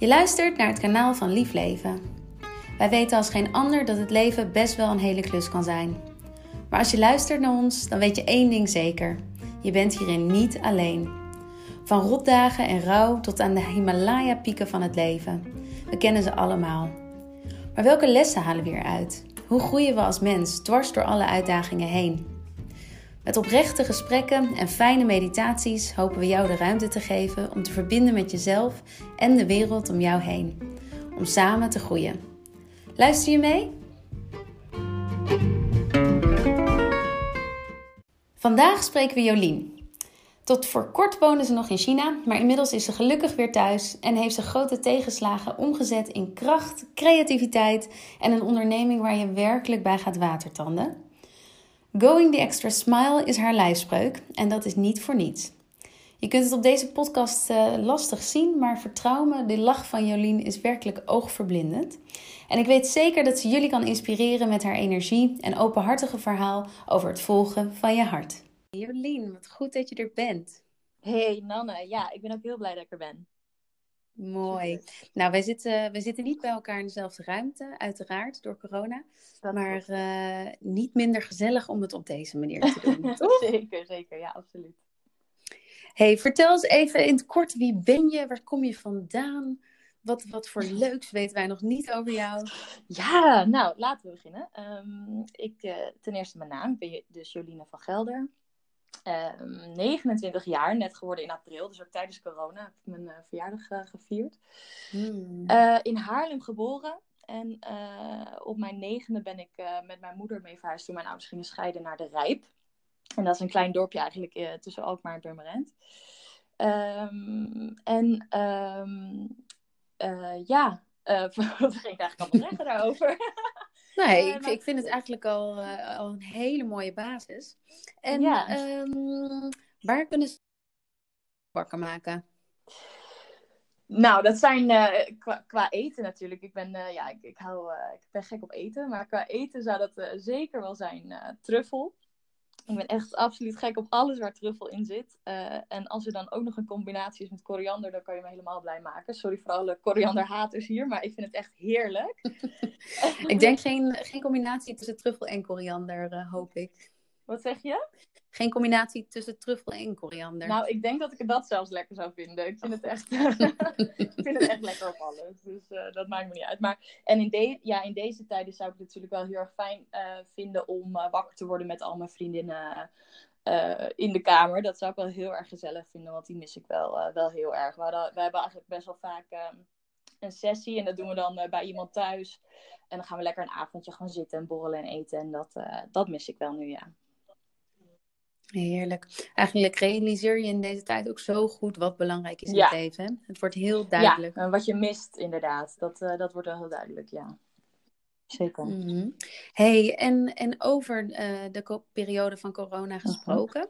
Je luistert naar het kanaal van Lief Leven. Wij weten als geen ander dat het leven best wel een hele klus kan zijn. Maar als je luistert naar ons, dan weet je één ding zeker. Je bent hierin niet alleen. Van rotdagen en rouw tot aan de Himalaya-pieken van het leven. We kennen ze allemaal. Maar welke lessen halen we eruit? Hoe groeien we als mens dwars door alle uitdagingen heen? Met oprechte gesprekken en fijne meditaties hopen we jou de ruimte te geven om te verbinden met jezelf en de wereld om jou heen. Om samen te groeien. Luister je mee? Vandaag spreken we Jolien. Tot voor kort woonde ze nog in China, maar inmiddels is ze gelukkig weer thuis en heeft ze grote tegenslagen omgezet in kracht, creativiteit en een onderneming waar je werkelijk bij gaat watertanden. Going the extra smile is haar lijfspreuk en dat is niet voor niets. Je kunt het op deze podcast uh, lastig zien, maar vertrouw me, de lach van Jolien is werkelijk oogverblindend. En ik weet zeker dat ze jullie kan inspireren met haar energie en openhartige verhaal over het volgen van je hart. Jolien, wat goed dat je er bent. Hey Nanne, ja, ik ben ook heel blij dat ik er ben. Mooi. Nou, wij zitten, wij zitten niet bij elkaar in dezelfde ruimte, uiteraard, door corona. maar uh, niet minder gezellig om het op deze manier te doen, toch? zeker, zeker. Ja, absoluut. hey, vertel eens even in het kort, wie ben je? Waar kom je vandaan? Wat, wat voor leuks weten wij nog niet over jou? Ja, nou, laten we beginnen. Um, ik, uh, ten eerste mijn naam. Ik ben dus Joline van Gelder. Um, 29 jaar, net geworden in april. Dus ook tijdens corona heb ik mijn uh, verjaardag uh, gevierd. Hmm. Uh, in Haarlem geboren. En op mijn negende ben ik met mijn moeder mee verhuisd toen mijn ouders gingen scheiden naar de Rijp. En dat is een klein dorpje eigenlijk tussen Alkmaar en Purmerend. Um, en um, ja, wat ging ik eigenlijk al zeggen daarover? Nee, ik, ik, vind het eigenlijk al, uh, al een hele mooie basis. En ja. um, waar kunnen ze wakker maken? Nou, dat zijn uh, qua, qua, eten natuurlijk. Ik ben, ja, ik, ik, hou, ik ben gek op eten. Maar qua eten zou dat zeker wel zijn truffel. Ik ben echt absoluut gek op alles waar truffel in zit. Uh, en als er dan ook nog een combinatie is met koriander, dan kan je me helemaal blij maken. Sorry voor alle korianderhaters hier, maar ik vind het echt heerlijk. ik denk geen, geen combinatie tussen truffel en koriander, uh, hoop ik. Wat zeg je? Geen combinatie tussen truffel en koriander. Nou, ik denk dat ik dat zelfs lekker zou vinden. Ik vind het echt, ik vind het echt lekker op alles. Dus uh, dat maakt me niet uit. Maar, en in, de, ja, in deze tijden zou ik het natuurlijk wel heel erg fijn uh, vinden om uh, wakker te worden met al mijn vriendinnen in de kamer. Dat zou ik wel heel erg gezellig vinden, want die mis ik wel, wel heel erg. We, hadden, we hebben eigenlijk best wel vaak ehm, een sessie en dat doen we dan bij iemand thuis. En dan gaan we lekker een avondje gaan zitten en borrelen en eten. En dat, dat mis ik wel nu, ja. Heerlijk. Eigenlijk realiseer je in deze tijd ook zo goed wat belangrijk is in het leven. Het wordt heel duidelijk. Ja, wat je mist inderdaad. Dat, uh, dat wordt wel heel duidelijk, ja. Zeker. Mm -hmm. hey, en, en over uh, de periode van corona mhm. gesproken.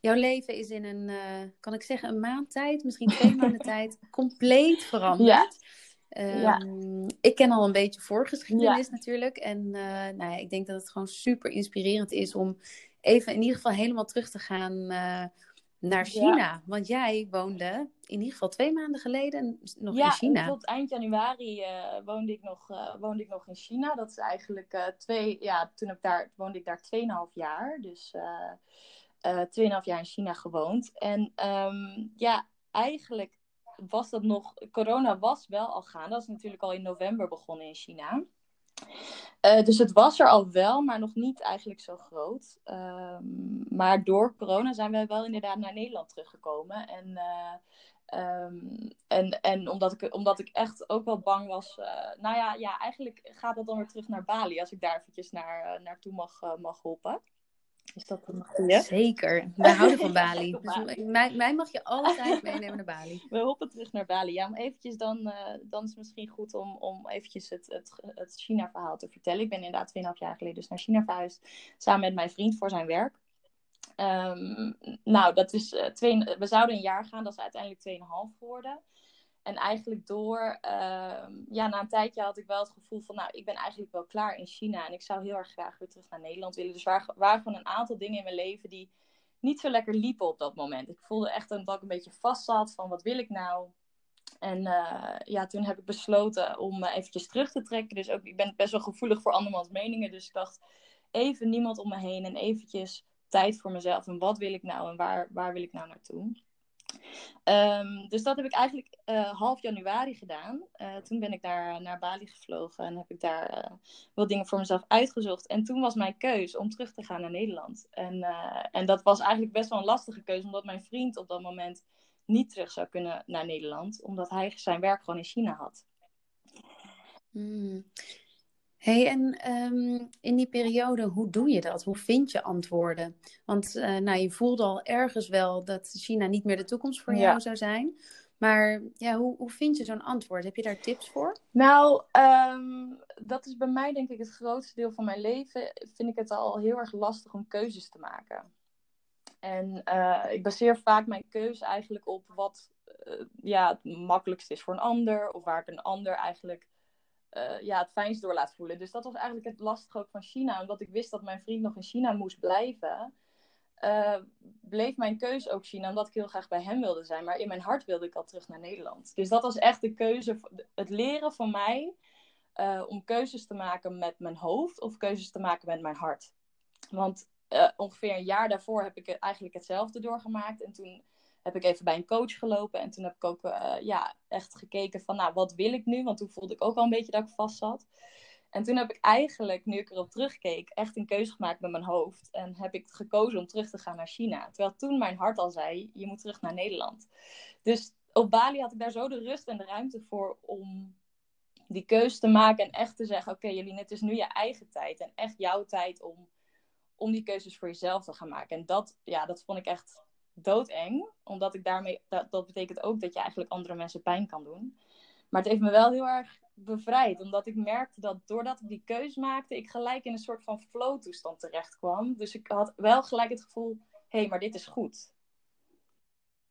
Jouw leven is in een, uh, kan ik zeggen, een maand tijd, misschien twee maanden tijd, compleet veranderd. Ja. Um, ja. Ik ken al een beetje voorgeschiedenis ja. natuurlijk. En nou ja, ik denk dat het gewoon super inspirerend is om even in ieder geval helemaal terug te gaan uh, naar China. Want jij woonde in ieder geval twee maanden geleden nog in China. Ja, tot eind januari uh, woonde, ik nog, uh, woonde ik nog in China. Dat is eigenlijk twee, ja, toen ik daar, woonde ik daar 2,5 jaar. Dus 2,5 jaar in China gewoond. En um, ja, eigenlijk was dat nog, corona was wel al gaan. Dat is natuurlijk al in november begonnen in China. Uh, dus het was er al wel, maar nog niet eigenlijk zo groot. Um, maar door corona zijn we wel inderdaad naar Nederland teruggekomen. En, uh, um, en, en omdat, ik, omdat ik echt ook wel bang was. Uh, nou ja, ja, eigenlijk gaat dat dan weer terug naar Bali, als ik daar eventjes naar, naartoe mag, mag hoppen. Is dat een goede? Zeker. Wij houden van Bali. Dus mij, mij, mag je altijd meenemen naar Bali. We hoppen terug naar Bali. Ja, maar eventjes dan, uh, dan is het misschien goed om, om eventjes het, het, het China-verhaal te vertellen. Ik ben inderdaad 2,5 jaar geleden dus naar China verhuisd. Samen met mijn vriend voor zijn werk. Um, nou, dat is, uh, twee, we zouden een jaar gaan. Dat is uiteindelijk 2,5 geworden. En eigenlijk door, uh, ja, na een tijdje had ik wel het gevoel van, nou, ik ben eigenlijk wel klaar in China en ik zou heel erg graag weer terug naar Nederland willen. Dus er waren gewoon een aantal dingen in mijn leven die niet zo lekker liepen op dat moment. Ik voelde echt dat ik een beetje vast zat van, wat wil ik nou? En ja, toen heb ik besloten om eventjes terug te trekken. Dus ook, ik ben best wel gevoelig voor andermans meningen. Dus ik dacht, even niemand om me heen en eventjes tijd voor mezelf. En wat wil ik nou en waar, waar wil ik nou naartoe? Um, dus dat heb ik eigenlijk uh, half januari gedaan. Uh, toen ben ik daar naar Bali gevlogen en heb ik daar uh, wat dingen voor mezelf uitgezocht. En toen was mijn keus om terug te gaan naar Nederland. En, en dat was eigenlijk best wel een lastige keuze, omdat mijn vriend op dat moment niet terug zou kunnen naar Nederland, omdat hij zijn werk gewoon in China had. Hmm hey, en um, in die periode, hoe doe je dat? Hoe vind je antwoorden? Want uh, nou, je voelde al ergens wel dat China niet meer de toekomst voor jou zou zijn. Maar ja, hoe, hoe vind je zo'n antwoord? Heb je daar tips voor? Nou, um, dat is bij mij denk ik het grootste deel van mijn leven. Vind ik het al heel erg lastig om keuzes te maken. En uh, ik baseer vaak mijn keuze eigenlijk op wat uh, ja, het makkelijkst is voor een ander. Of waar ik een ander eigenlijk uh, ja, het fijnst door laat voelen. Dus dat was eigenlijk het lastige ook van China. Omdat ik wist dat mijn vriend nog in China moest blijven, uh, bleef mijn keuze ook China. Omdat ik heel graag bij hem wilde zijn. Maar in mijn hart wilde ik al terug naar Nederland. Dus dat was echt de keuze, het leren van mij uh, om keuzes te maken met mijn hoofd of keuzes te maken met mijn hart. Want ongeveer een jaar daarvoor heb ik eigenlijk hetzelfde doorgemaakt. En toen heb ik even bij een coach gelopen. En toen heb ik ook uh, ja, echt gekeken van, nou, wat wil ik nu? Want toen voelde ik ook al een beetje dat ik vast zat. En toen heb ik eigenlijk, nu ik erop terugkeek, echt een keuze gemaakt met mijn hoofd. En heb ik gekozen om terug te gaan naar China. Terwijl toen mijn hart al zei, je moet terug naar Nederland. Dus op Bali had ik daar zo de rust en de ruimte voor om die keuze te maken. En echt te zeggen, oké okay, Jelien, het is nu je eigen tijd. En echt jouw tijd om, om die keuzes voor jezelf te gaan maken. En dat, ja, dat vond ik echt doodeng. Omdat ik daarmee, dat, betekent ook dat je eigenlijk andere mensen pijn kan doen. Maar het heeft me wel heel erg bevrijd. Omdat ik merkte dat doordat ik die keus maakte, ik gelijk in een soort van flow toestand terecht kwam. Dus ik had wel gelijk het gevoel, hé, hey, maar dit is goed.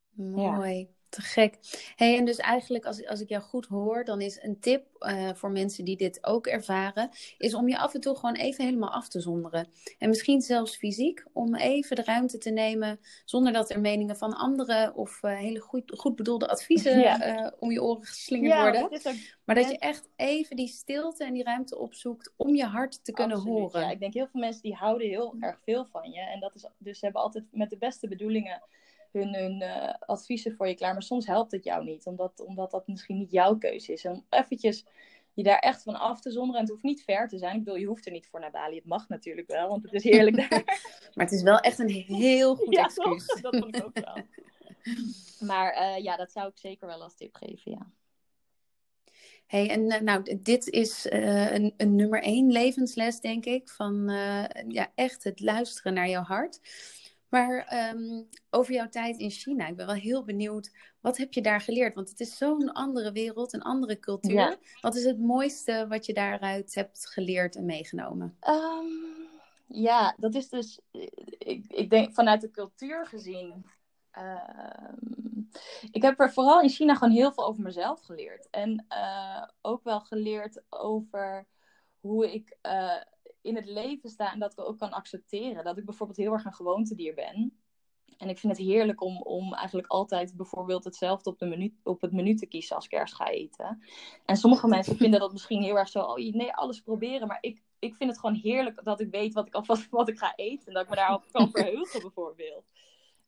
Mooi. Te gek. Hey, en dus eigenlijk, als, als ik jou goed hoor, dan is een tip uh, voor mensen die dit ook ervaren, is om je af en toe gewoon even helemaal af te zonderen. En misschien zelfs fysiek, om even de ruimte te nemen, zonder dat er meningen van anderen of uh, hele goed, goed bedoelde adviezen ja. uh, om je oren geslingerd ja, worden. Ook... Maar dat je echt even die stilte en die ruimte opzoekt om je hart te kunnen Absoluut, horen. Ja, ik denk heel veel mensen die houden heel erg veel van je. En dat is dus ze hebben altijd met de beste bedoelingen hun, hun uh, adviezen voor je klaar. Maar soms helpt het jou niet, omdat, omdat dat misschien niet jouw keuze is. En om eventjes je daar echt van af te zonderen. En het hoeft niet ver te zijn. Ik bedoel, je hoeft er niet voor naar Bali. Het mag natuurlijk wel, want het is heerlijk daar. maar het is wel echt een heel goed ja, excuus. Toch? Dat vond ik ook wel. maar uh, ja, dat zou ik zeker wel als tip geven, ja. Hey, en uh, nou, dit is uh, een, een, nummer één levensles, denk ik, van ja, echt het luisteren naar jouw hart. Maar um, over jouw tijd in China, ik ben wel heel benieuwd, wat heb je daar geleerd? Want het is zo'n andere wereld, een andere cultuur. Ja. Wat is het mooiste wat je daaruit hebt geleerd en meegenomen? Um, ja, dat is dus, ik, ik denk vanuit de cultuur gezien. Uh, ik heb er vooral in China gewoon heel veel over mezelf geleerd. En uh, ook wel geleerd over hoe ik uh, in het leven sta en dat ik ook kan accepteren. Dat ik bijvoorbeeld heel erg een gewoontedier ben. En ik vind het heerlijk om, om eigenlijk altijd bijvoorbeeld hetzelfde op, de menu, op het menu te kiezen als ik ergens ga eten. En sommige mensen vinden dat misschien heel erg zo, oh nee, alles proberen. Maar ik, ik vind het gewoon heerlijk dat ik weet wat ik alvast wat ik ga eten. En dat ik me daarop kan verheugen bijvoorbeeld.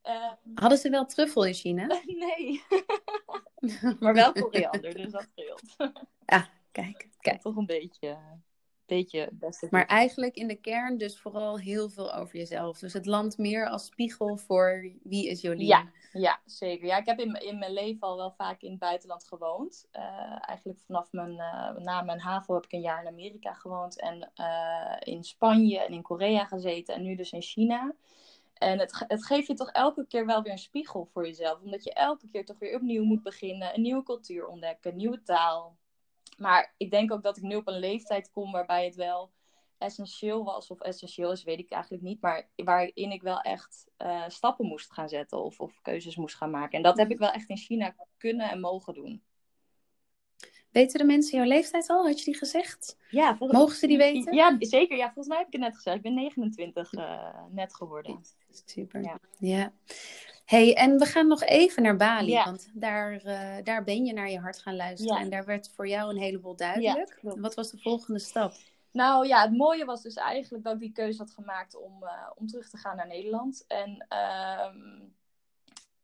Uh, Hadden ze wel truffel in China? nee. maar wel koriander, dus dat scheelt. ah, kijk. kijk. Toch een beetje beetje beste. Maar eigenlijk in de kern dus vooral heel veel over jezelf. Dus het land meer als spiegel voor wie is Jolien. Ja, ja zeker. Ja, ik heb in, in mijn leven al wel vaak in het buitenland gewoond. Uh, eigenlijk vanaf mijn, uh, na mijn HAVO heb ik een jaar in Amerika gewoond. En uh, in Spanje en in Korea gezeten. En nu dus in China. En het, het geeft je toch elke keer wel weer een spiegel voor jezelf. Omdat je elke keer toch weer opnieuw moet beginnen. Een nieuwe cultuur ontdekken, nieuwe taal. Maar ik denk ook dat ik nu op een leeftijd kom waarbij het wel essentieel was, of essentieel is, weet ik eigenlijk niet, maar waarin ik wel echt uh, stappen moest gaan zetten of, of keuzes moest gaan maken. En dat heb ik wel echt in China kunnen en mogen doen. Weten de mensen jouw leeftijd al? Had je die gezegd? Ja. Volgens... Mogen ze die weten? Ja, zeker. Ja, volgens mij heb ik het net gezegd. Ik ben 29 uh, eh, net geworden. Super. Ja. ja. Hey, en we gaan nog even naar Bali, want daar, daar ben je naar je hart gaan luisteren. En daar werd voor jou een heleboel duidelijk. Wat was de volgende stap? Nou ja, het mooie was dus eigenlijk dat ik die keuze had gemaakt om, om terug te gaan naar Nederland. En ehm,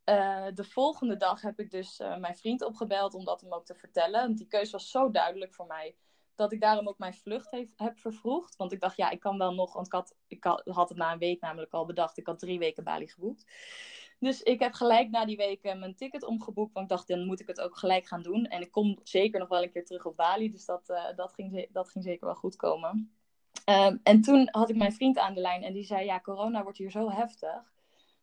uh, de volgende dag heb ik dus mijn vriend opgebeld om dat hem ook te vertellen. Want die keuze was zo duidelijk voor mij. Dat ik daarom ook mijn vlucht heeft, heb vervroegd. Want ik dacht, ja, ik kan wel nog. Want ik had, ik had het na een week namelijk al bedacht. Ik had drie weken Bali geboekt. Dus ik heb gelijk na die weken mijn ticket omgeboekt. Want ik dacht, dan moet ik het ook gelijk gaan doen. En ik kom zeker nog wel een keer terug op Bali. Dus dat, uh, dat, ging, dat ging zeker wel goed komen. Um, en toen had ik mijn vriend aan de lijn. En die zei, ja, corona wordt hier zo heftig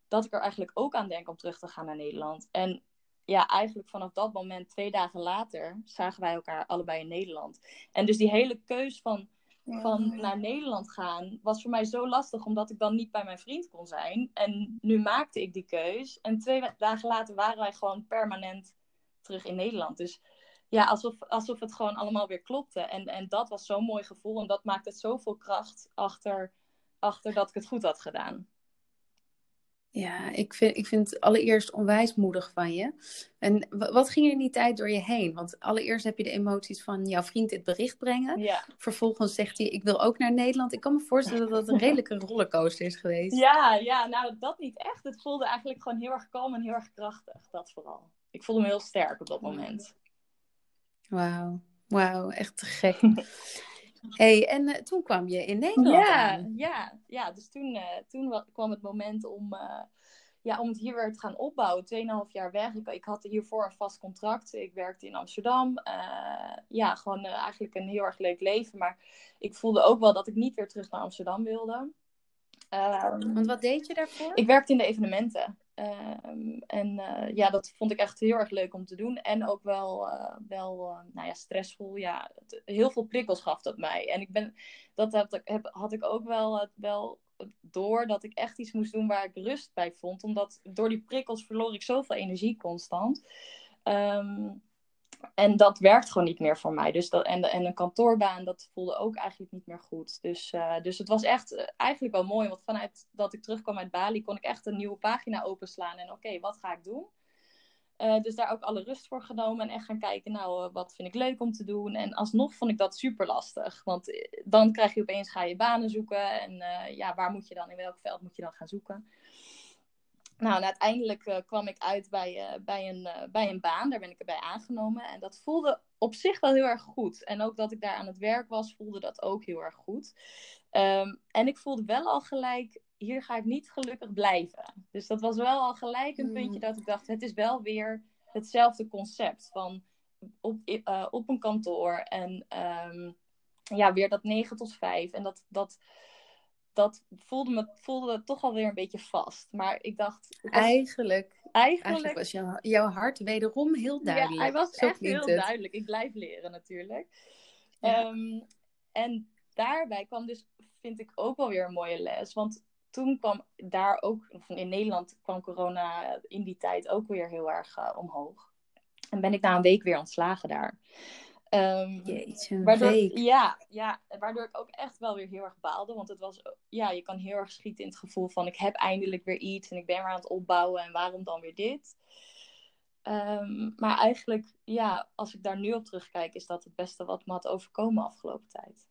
dat ik er eigenlijk ook aan denk om terug te gaan naar Nederland. En ja, eigenlijk vanaf dat moment, twee dagen later, zagen wij elkaar allebei in Nederland. En dus die hele keus van, van naar Nederland gaan was voor mij zo lastig, omdat ik dan niet bij mijn vriend kon zijn. En nu maakte ik die keus. En twee dagen later waren wij gewoon permanent terug in Nederland. Dus ja, alsof, alsof het gewoon allemaal weer klopte. En, en dat was zo'n mooi gevoel. En dat maakte het zoveel kracht achter, achter dat ik het goed had gedaan. Ja, ik vind, ik vind het allereerst onwijs moedig van je. En wat ging er in die tijd door je heen? Want allereerst heb je de emoties van jouw vriend dit bericht brengen. Ja. Vervolgens zegt hij, ik wil ook naar Nederland. Ik kan me voorstellen dat het een redelijke rollercoaster is geweest. Ja, ja, nou dat niet echt. Het voelde eigenlijk gewoon heel erg kalm en heel erg krachtig. Dat vooral. Ik voelde me heel sterk op dat moment. Wauw, wauw, echt te gek. hey, en uh, toen kwam je in Nederland ja, aan. Ja, ja, dus toen, uh, toen kwam het moment om, uh, ja, om het hier weer te gaan opbouwen. Tweeënhalf jaar weg. Ik, ik had hiervoor een vast contract. Ik werkte in Amsterdam. ja, gewoon eigenlijk een heel erg leuk leven. Maar ik voelde ook wel dat ik niet weer terug naar Amsterdam wilde. Um, Want wat deed je daarvoor? Ik werkte in de evenementen. Um, en uh, ja, dat vond ik echt heel erg leuk om te doen. En ook wel, uh, wel uh, nou ja, stressvol. Ja, het, heel veel prikkels gaf dat mij. En ik ben, dat had ik ook wel, wel door dat ik echt iets moest doen waar ik rust bij vond. Omdat door die prikkels verloor ik zoveel energie constant. Um, en dat werkt gewoon niet meer voor mij. Dus dat, en, en een kantoorbaan, dat voelde ook eigenlijk niet meer goed. Dus, uh, dus het was echt uh, eigenlijk wel mooi. Want vanuit dat ik terugkwam uit Bali, kon ik echt een nieuwe pagina openslaan. En oké, wat ga ik doen? Uh, dus daar ook alle rust voor genomen. En echt gaan kijken, nou, wat vind ik leuk om te doen? En alsnog vond ik dat super lastig. Want dan krijg je opeens, ga je banen zoeken. En ja, waar moet je dan, in welk veld moet je dan gaan zoeken? Nou, en uiteindelijk uh, kwam ik uit bij, uh, bij, een, uh, bij een baan. Daar ben ik erbij aangenomen. En dat voelde op zich wel heel erg goed. En ook dat ik daar aan het werk was, voelde dat ook heel erg goed. Um, en ik voelde wel al gelijk, hier ga ik niet gelukkig blijven. Dus dat was wel al gelijk een puntje mm. dat ik dacht, het is wel weer hetzelfde concept. Van op, op een kantoor en um, ja, weer dat 9 tot 5. En dat... dat dat voelde me voelde toch alweer een beetje vast. Maar ik dacht. eigenlijk, eigenlijk, was jouw, jouw hart wederom heel duidelijk. Ja, hij was echt heel duidelijk. Ik blijf leren natuurlijk. Ja. Um, en daarbij kwam dus, vind ik ook wel weer een mooie les. Want toen kwam daar ook, in Nederland kwam corona in die tijd ook weer heel erg uh, omhoog. En ben ik na een week weer ontslagen daar. Um, Jeetje, waardoor. Ja, ja, waardoor ik ook echt wel weer heel erg baalde. Want het was, ja, je kan heel erg schieten in het gevoel van ik heb eindelijk weer iets en ik ben weer aan het opbouwen en waarom dan weer dit? Um, maar eigenlijk, ja, als ik daar nu op terugkijk, is dat het beste wat me had overkomen afgelopen tijd.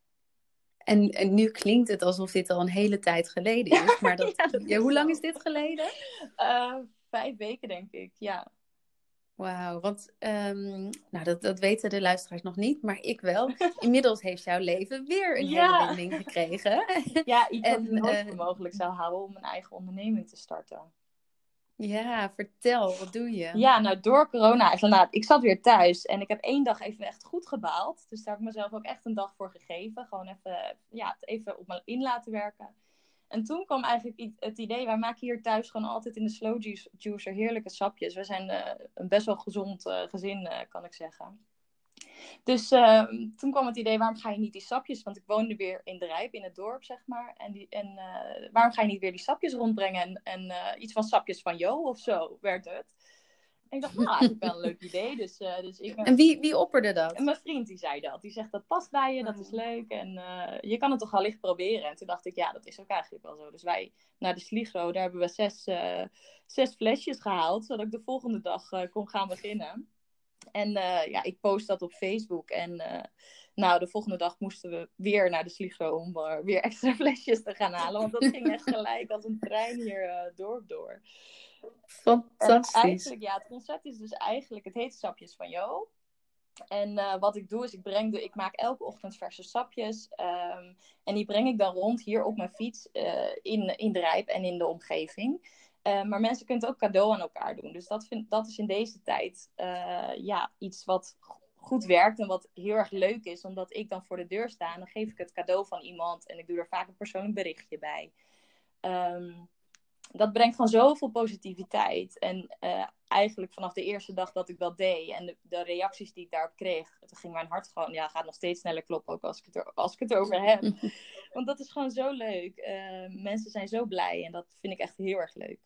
En, en nu klinkt het alsof dit al een hele tijd geleden is. Maar dat, ja, dat ja, hoe lang is dit geleden? Uh, vijf weken, denk ik, ja. Wauw, want um, nou, dat, dat weten de luisteraars nog niet, maar ik wel. Inmiddels heeft jouw leven weer een ja. hele wending gekregen. Ja, iets en, wat ik nooit uh, mogelijk zou houden om een eigen onderneming te starten. Ja, vertel, wat doe je? Ja, nou door corona, nou, ik zat weer thuis en ik heb één dag even echt goed gebaald. Dus daar heb ik mezelf ook echt een dag voor gegeven. Gewoon even, ja, even op me in laten werken. En toen kwam eigenlijk het idee, wij maken hier thuis gewoon altijd in de slow juicer heerlijke sapjes. We zijn uh, een best wel gezond uh, gezin, uh, kan ik zeggen. Dus ehm, toen kwam het idee, waarom ga je niet die sapjes, want ik woonde weer in de Rijp, in het dorp, zeg maar. En, die, en waarom ga je niet weer die sapjes rondbrengen? En, en iets van sapjes van Jo of zo werd het. En ik dacht, nou, eigenlijk wel een leuk idee. Dus, uh, dus ik, en wie, wie opperde dat? En mijn vriend die zei dat. Die zegt, dat past bij je, dat is leuk. En uh, je kan het toch al licht proberen. En toen dacht ik, ja, dat is ook eigenlijk wel zo. Dus wij naar de Sligo, daar hebben we zes, uh, zes flesjes gehaald. Zodat ik de volgende dag kon gaan beginnen. En ja, ik post dat op Facebook. En nou, de volgende dag moesten we weer naar de Sligo om weer extra flesjes te gaan halen. Want dat ging echt gelijk als een trein hier dorp door. Fantastisch. En eigenlijk, ja, het concept is dus eigenlijk, het heet Sapjes van Jo. En uh, wat ik doe is, ik, breng de, ik maak elke ochtend verse sapjes. Um, en die breng ik dan rond hier op mijn fiets uh, in, in de Rijp en in de omgeving. Uh, maar mensen kunnen het ook cadeau aan elkaar doen. Dus dat, vind, dat is in deze tijd ja, iets wat goed werkt en wat heel erg leuk is. Omdat ik dan voor de deur sta en dan geef ik het cadeau van iemand. En ik doe er vaak een persoonlijk berichtje bij. Um, dat brengt gewoon zoveel positiviteit. En uh, eigenlijk vanaf de eerste dag dat ik dat deed en de, de, reacties die ik daarop kreeg, toen ging mijn hart gewoon, ja, gaat nog steeds sneller kloppen ook als ik het, er, als ik het over heb. Want dat is gewoon zo leuk. Uh, mensen zijn zo blij en dat vind ik echt heel erg leuk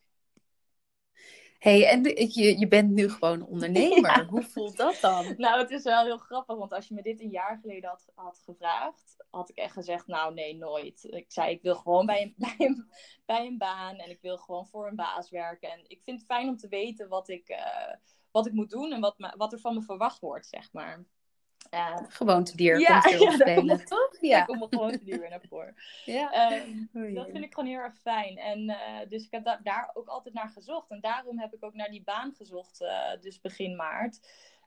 hey, en je, je bent nu gewoon ondernemer. Hoe voelt dat dan? Nou, het is wel heel grappig, want als je me dit een jaar geleden had, had gevraagd, had ik echt gezegd, nou nee, nooit. Ik zei, ik wil gewoon bij een, bij, een, bij een baan en ik wil gewoon voor een baas werken. En ik vind het fijn om te weten wat ik, uh, wat ik moet doen en wat, wat er van me verwacht wordt, zeg maar. Uh, gewoontedier ja, komt ja, spelen, toch? Ja, daar komt mijn gewoontedier weer naar voren. ja. Um, dat vind ik gewoon heel erg fijn. En uh, dus ik heb da daar ook altijd naar gezocht. En daarom heb ik ook naar die baan gezocht, uh, dus begin maart.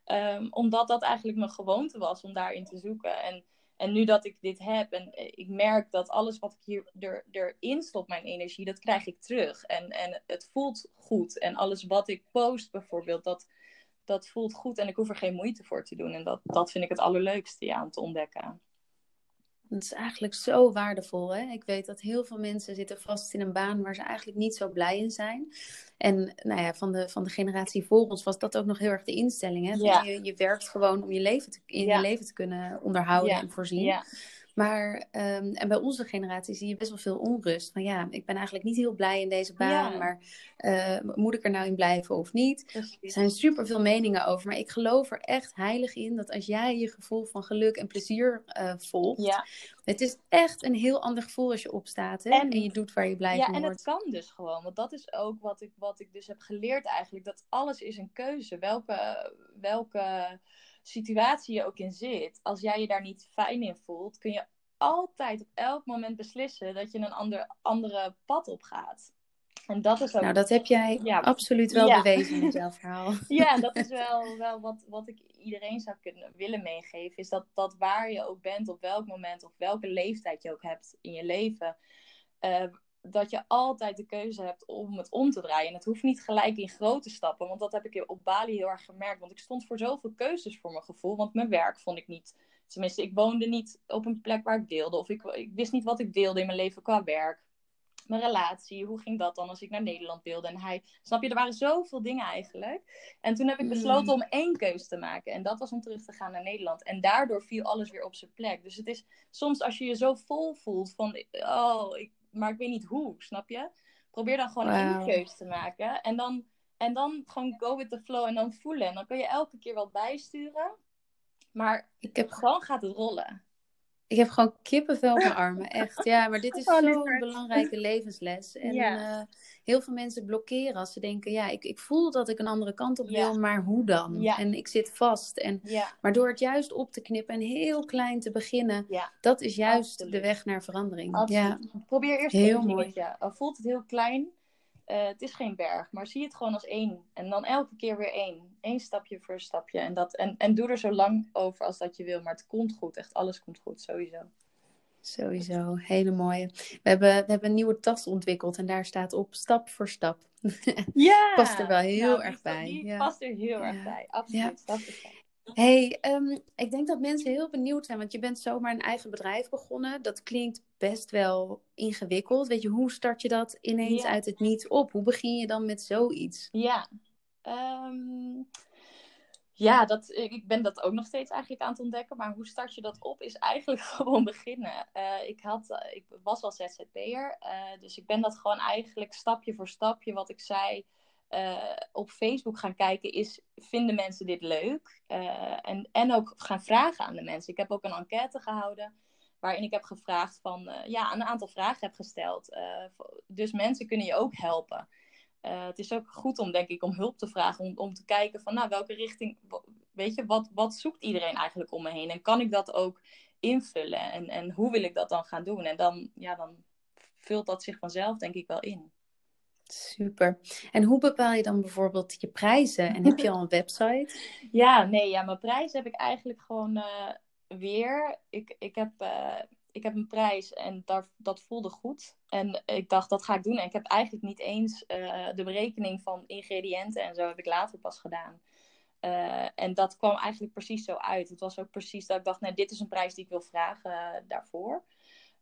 Um, omdat dat eigenlijk mijn gewoonte was om daarin te zoeken. En, en nu dat ik dit heb en ik merk dat alles wat ik hier er, erin stop, mijn energie, dat krijg ik terug. En, en het voelt goed. En alles wat ik post bijvoorbeeld, dat dat voelt goed en ik hoef er geen moeite voor te doen. En dat, dat vind ik het allerleukste ja, om te ontdekken. Dat is eigenlijk zo waardevol. Hè? Ik weet dat heel veel mensen zitten vast in een baan waar ze eigenlijk niet zo blij in zijn. En nou ja, van, de, van de generatie voor ons was dat ook nog heel erg de instelling. Hè? Ja. Je, je werkt gewoon om je leven te, in je leven te kunnen onderhouden en voorzien. Maar um, en bij onze generatie zie je best wel veel onrust. Van ja, ik ben eigenlijk niet heel blij in deze baan, maar uh, moet ik er nou in blijven of niet? Er zijn super veel meningen over, maar ik geloof er echt heilig in dat als jij je gevoel van geluk en plezier uh, volgt, ja. het is echt een heel ander gevoel als je opstaat hè? En, en je doet waar je blij van wordt. Ja, en het kan dus gewoon, want dat is ook wat ik, wat ik dus heb geleerd eigenlijk, dat alles is een keuze. Welke, welke situatie je ook in zit, als jij je daar niet fijn in voelt, kun je altijd op elk moment beslissen dat je een ander, andere pad op gaat. En dat is ook... Nou, dat heb jij ja. absoluut wel bewezen met jouw verhaal. Ja, dat is wel, wel wat, wat ik iedereen zou kunnen willen meegeven. Is dat, dat waar je ook bent, op welk moment, of welke leeftijd je ook hebt in je leven. Uh, dat je altijd de keuze hebt om het om te draaien. En het hoeft niet gelijk in grote stappen, want dat heb ik op Bali heel erg gemerkt. Want ik stond voor zoveel keuzes voor mijn gevoel, want mijn werk vond ik niet. Tenminste, ik woonde niet op een plek waar ik wilde, of ik, ik wist niet wat ik wilde in mijn leven qua werk. Mijn relatie, hoe ging dat dan als ik naar Nederland wilde? En hij, snap je, er waren zoveel dingen eigenlijk. En toen heb ik besloten mm. om één keuze te maken. En dat was om terug te gaan naar Nederland. En daardoor viel alles weer op zijn plek. Dus het is soms als je je zo vol voelt van, oh, ik maar ik weet niet hoe, snap je? Probeer dan gewoon één keuze te maken. En dan, en dan gewoon go with the flow en dan voelen. En dan kun je elke keer wat bijsturen. Maar ik heb... gewoon gaat het rollen. Ik heb gewoon kippenvel op mijn armen, echt. Ja, maar dit is oh, zo'n belangrijke levensles. En ja. uh, heel veel mensen blokkeren als ze denken, ja, ik, ik voel dat ik een andere kant op wil, maar hoe dan? Ja. En ik zit vast. En, Maar door het juist op te knippen en heel klein te beginnen, dat is juist de weg naar verandering. Ja. Probeer eerst heel mooi. Al voelt het heel klein, uh, het is geen berg, maar zie het gewoon als één. En dan elke keer weer één. Eén stapje voor stapje. En, dat, en, en doe er zo lang over als dat je wil. Maar het komt goed. Echt alles komt goed, sowieso. Sowieso, hele mooie. We hebben, we hebben een nieuwe tas ontwikkeld en daar staat op stap voor stap. Ja! past er wel heel nou, erg bij. Die ja. past er heel erg bij, absoluut. Stap voor stap hey, um, ik denk dat mensen heel benieuwd zijn, want je bent zomaar een eigen bedrijf begonnen. Dat klinkt best wel ingewikkeld. Weet je, hoe start je dat ineens uit het niet op? Hoe begin je dan met zoiets? Ja, um, ja dat, ik ben dat ook nog steeds eigenlijk aan het ontdekken. Maar hoe start je dat op is eigenlijk gewoon beginnen. Uh, ik, had, uh, ik was al ZZP'er, uh, dus ik ben dat gewoon eigenlijk stapje voor stapje, wat ik zei op Facebook gaan kijken is, vinden mensen dit leuk? en, en ook gaan vragen aan de mensen. Ik heb ook een enquête gehouden waarin ik heb gevraagd van, ja, een aantal vragen heb gesteld. dus mensen kunnen je ook helpen. het is ook goed om, denk ik, om hulp te vragen, om, om te kijken van, nou, welke richting, weet je, wat, wat zoekt iedereen eigenlijk om me heen? En kan ik dat ook invullen? En, en hoe wil ik dat dan gaan doen? En dan, ja, dan vult dat zich vanzelf, denk ik, wel in. Super. En hoe bepaal je dan bijvoorbeeld je prijzen? En heb je al een website? Ja, nee, ja, mijn prijs heb ik eigenlijk gewoon uh, weer. Ik, ik, heb, uh, ik heb een prijs en dat, dat voelde goed. En ik dacht, dat ga ik doen. En ik heb eigenlijk niet eens uh, de berekening van ingrediënten en zo heb ik later pas gedaan. Uh, en dat kwam eigenlijk precies zo uit. Het was ook precies dat ik dacht, nee, dit is een prijs die ik wil vragen daarvoor.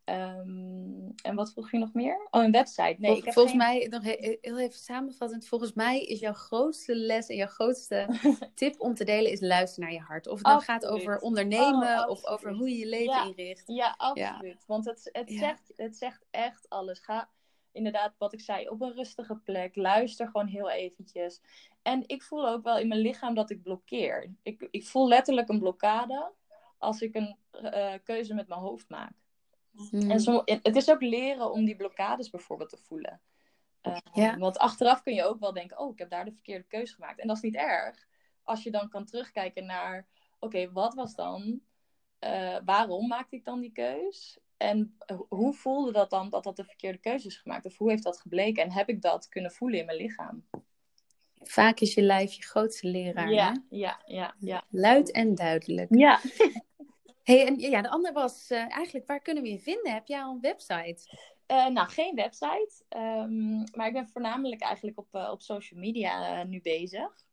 Um, en wat vroeg je nog meer? Oh, een website. Nee, Vol, ik heb volgens geen... mij, nog heel even samenvattend. Volgens mij is jouw grootste les en jouw grootste tip om te delen is luisteren naar je hart. Of het nou gaat over ondernemen oh, of over hoe je je leven ja. inricht. Ja, absoluut. Ja. Want het, het, ja. zegt, het zegt echt alles. Ga inderdaad, wat ik zei, op een rustige plek. Luister gewoon heel eventjes. En ik voel ook wel in mijn lichaam dat ik blokkeer. Ik, ik voel letterlijk een blokkade als ik een uh, keuze met mijn hoofd maak. Mm. En zo, het is ook leren om die blokkades bijvoorbeeld te voelen. Uh, ja. Want achteraf kun je ook wel denken, oh, ik heb daar de verkeerde keuze gemaakt. En dat is niet erg. Als je dan kan terugkijken naar, oké, okay, wat was dan? Uh, waarom maakte ik dan die keus? En hoe voelde dat dan dat dat de verkeerde keuze is gemaakt? Of hoe heeft dat gebleken? En heb ik dat kunnen voelen in mijn lichaam? Vaak is je lijf je grootste leraar. Ja, hè? ja, ja, ja. Luid en duidelijk. Ja. hey, en ja, de andere was uh, eigenlijk, waar kunnen we je vinden? Heb jij al een website? Uh, nou, geen website. Um, maar ik ben voornamelijk eigenlijk op, uh, op social media nu bezig.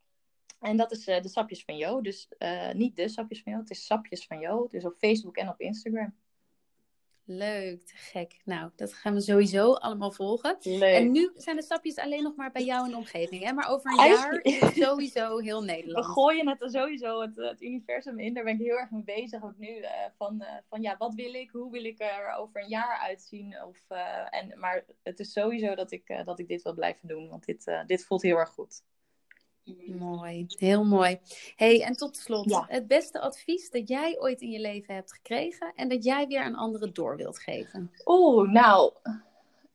En dat is de Sapjes van Jo. Dus niet de Sapjes van Jo, het is Sapjes van Jo. Dus op Facebook en op Instagram. Leuk, te gek. Nou, dat gaan we sowieso allemaal volgen. Leuk. En nu zijn de stapjes alleen nog maar bij jou in de omgeving, hè? Maar over een jaar is het sowieso heel Nederland. We gooien het sowieso het, het universum in. Daar ben ik heel erg mee bezig ook nu. Uh, van, uh, van ja, wat wil ik? Hoe wil ik er over een jaar uitzien? Of, uh, en, maar het is sowieso dat ik, dat ik dit wil blijven doen. Want dit, dit voelt heel erg goed. Mooi, heel mooi. hey, en tot slot, ja. het beste advies dat jij ooit in je leven hebt gekregen en dat jij weer aan anderen door wilt geven? Oeh, nou,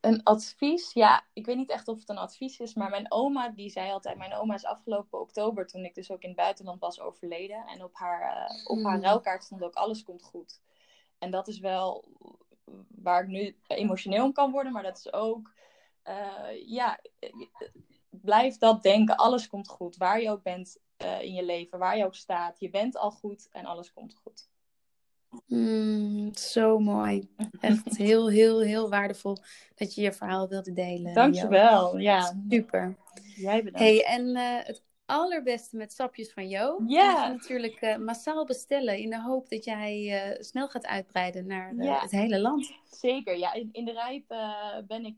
een advies, ja, ik weet niet echt of het een advies is, maar mijn oma, die zei altijd, mijn oma is afgelopen oktober, toen ik dus ook in het buitenland was, overleden. En op haar, uh, op haar rouwkaart stond ook, alles komt goed. En dat is wel waar ik nu emotioneel om kan worden, maar dat is ook, uh, ja blijf dat denken. Alles komt goed. Waar je ook bent uh, in je leven, waar je ook staat. Je bent al goed en alles komt goed. Mm, zo mooi. Echt heel, heel, heel waardevol dat je je verhaal wilde delen. Dankjewel. Ja. Super. Jij bedankt. Hey, en uh, het allerbeste met sapjes van Jo. Ja. En natuurlijk uh, massaal bestellen in de hoop dat jij uh, snel gaat uitbreiden naar uh, ja. het hele land. Zeker, ja. In, in de Rijp ben ik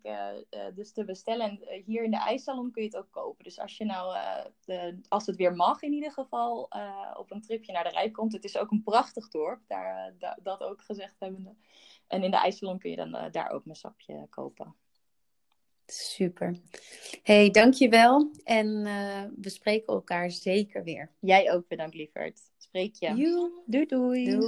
dus te bestellen. En hier in de ijssalon kun je het ook kopen. Dus als je nou, de, als het weer mag in ieder geval, op een tripje naar de Rijp komt. Het is ook een prachtig dorp, daar, da, dat ook gezegd hebbende. En in de ijssalon kun je dan daar ook mijn sapje kopen. Super. hey, dankjewel. En uh, we spreken elkaar zeker weer. Jij ook bedankt, lieverd. Spreek je. Doei. Doei.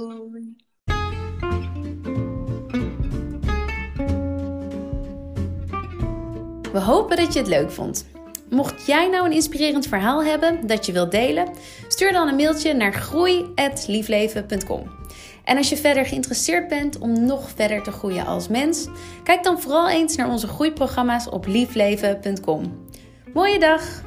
We hopen dat je het leuk vond. Mocht jij nou een inspirerend verhaal hebben dat je wilt delen, stuur dan een mailtje naar groei.liefleven.com. En als je verder geïnteresseerd bent om nog verder te groeien als mens, kijk dan vooral eens naar onze groeiprogramma's op liefleven.com. Mooie dag!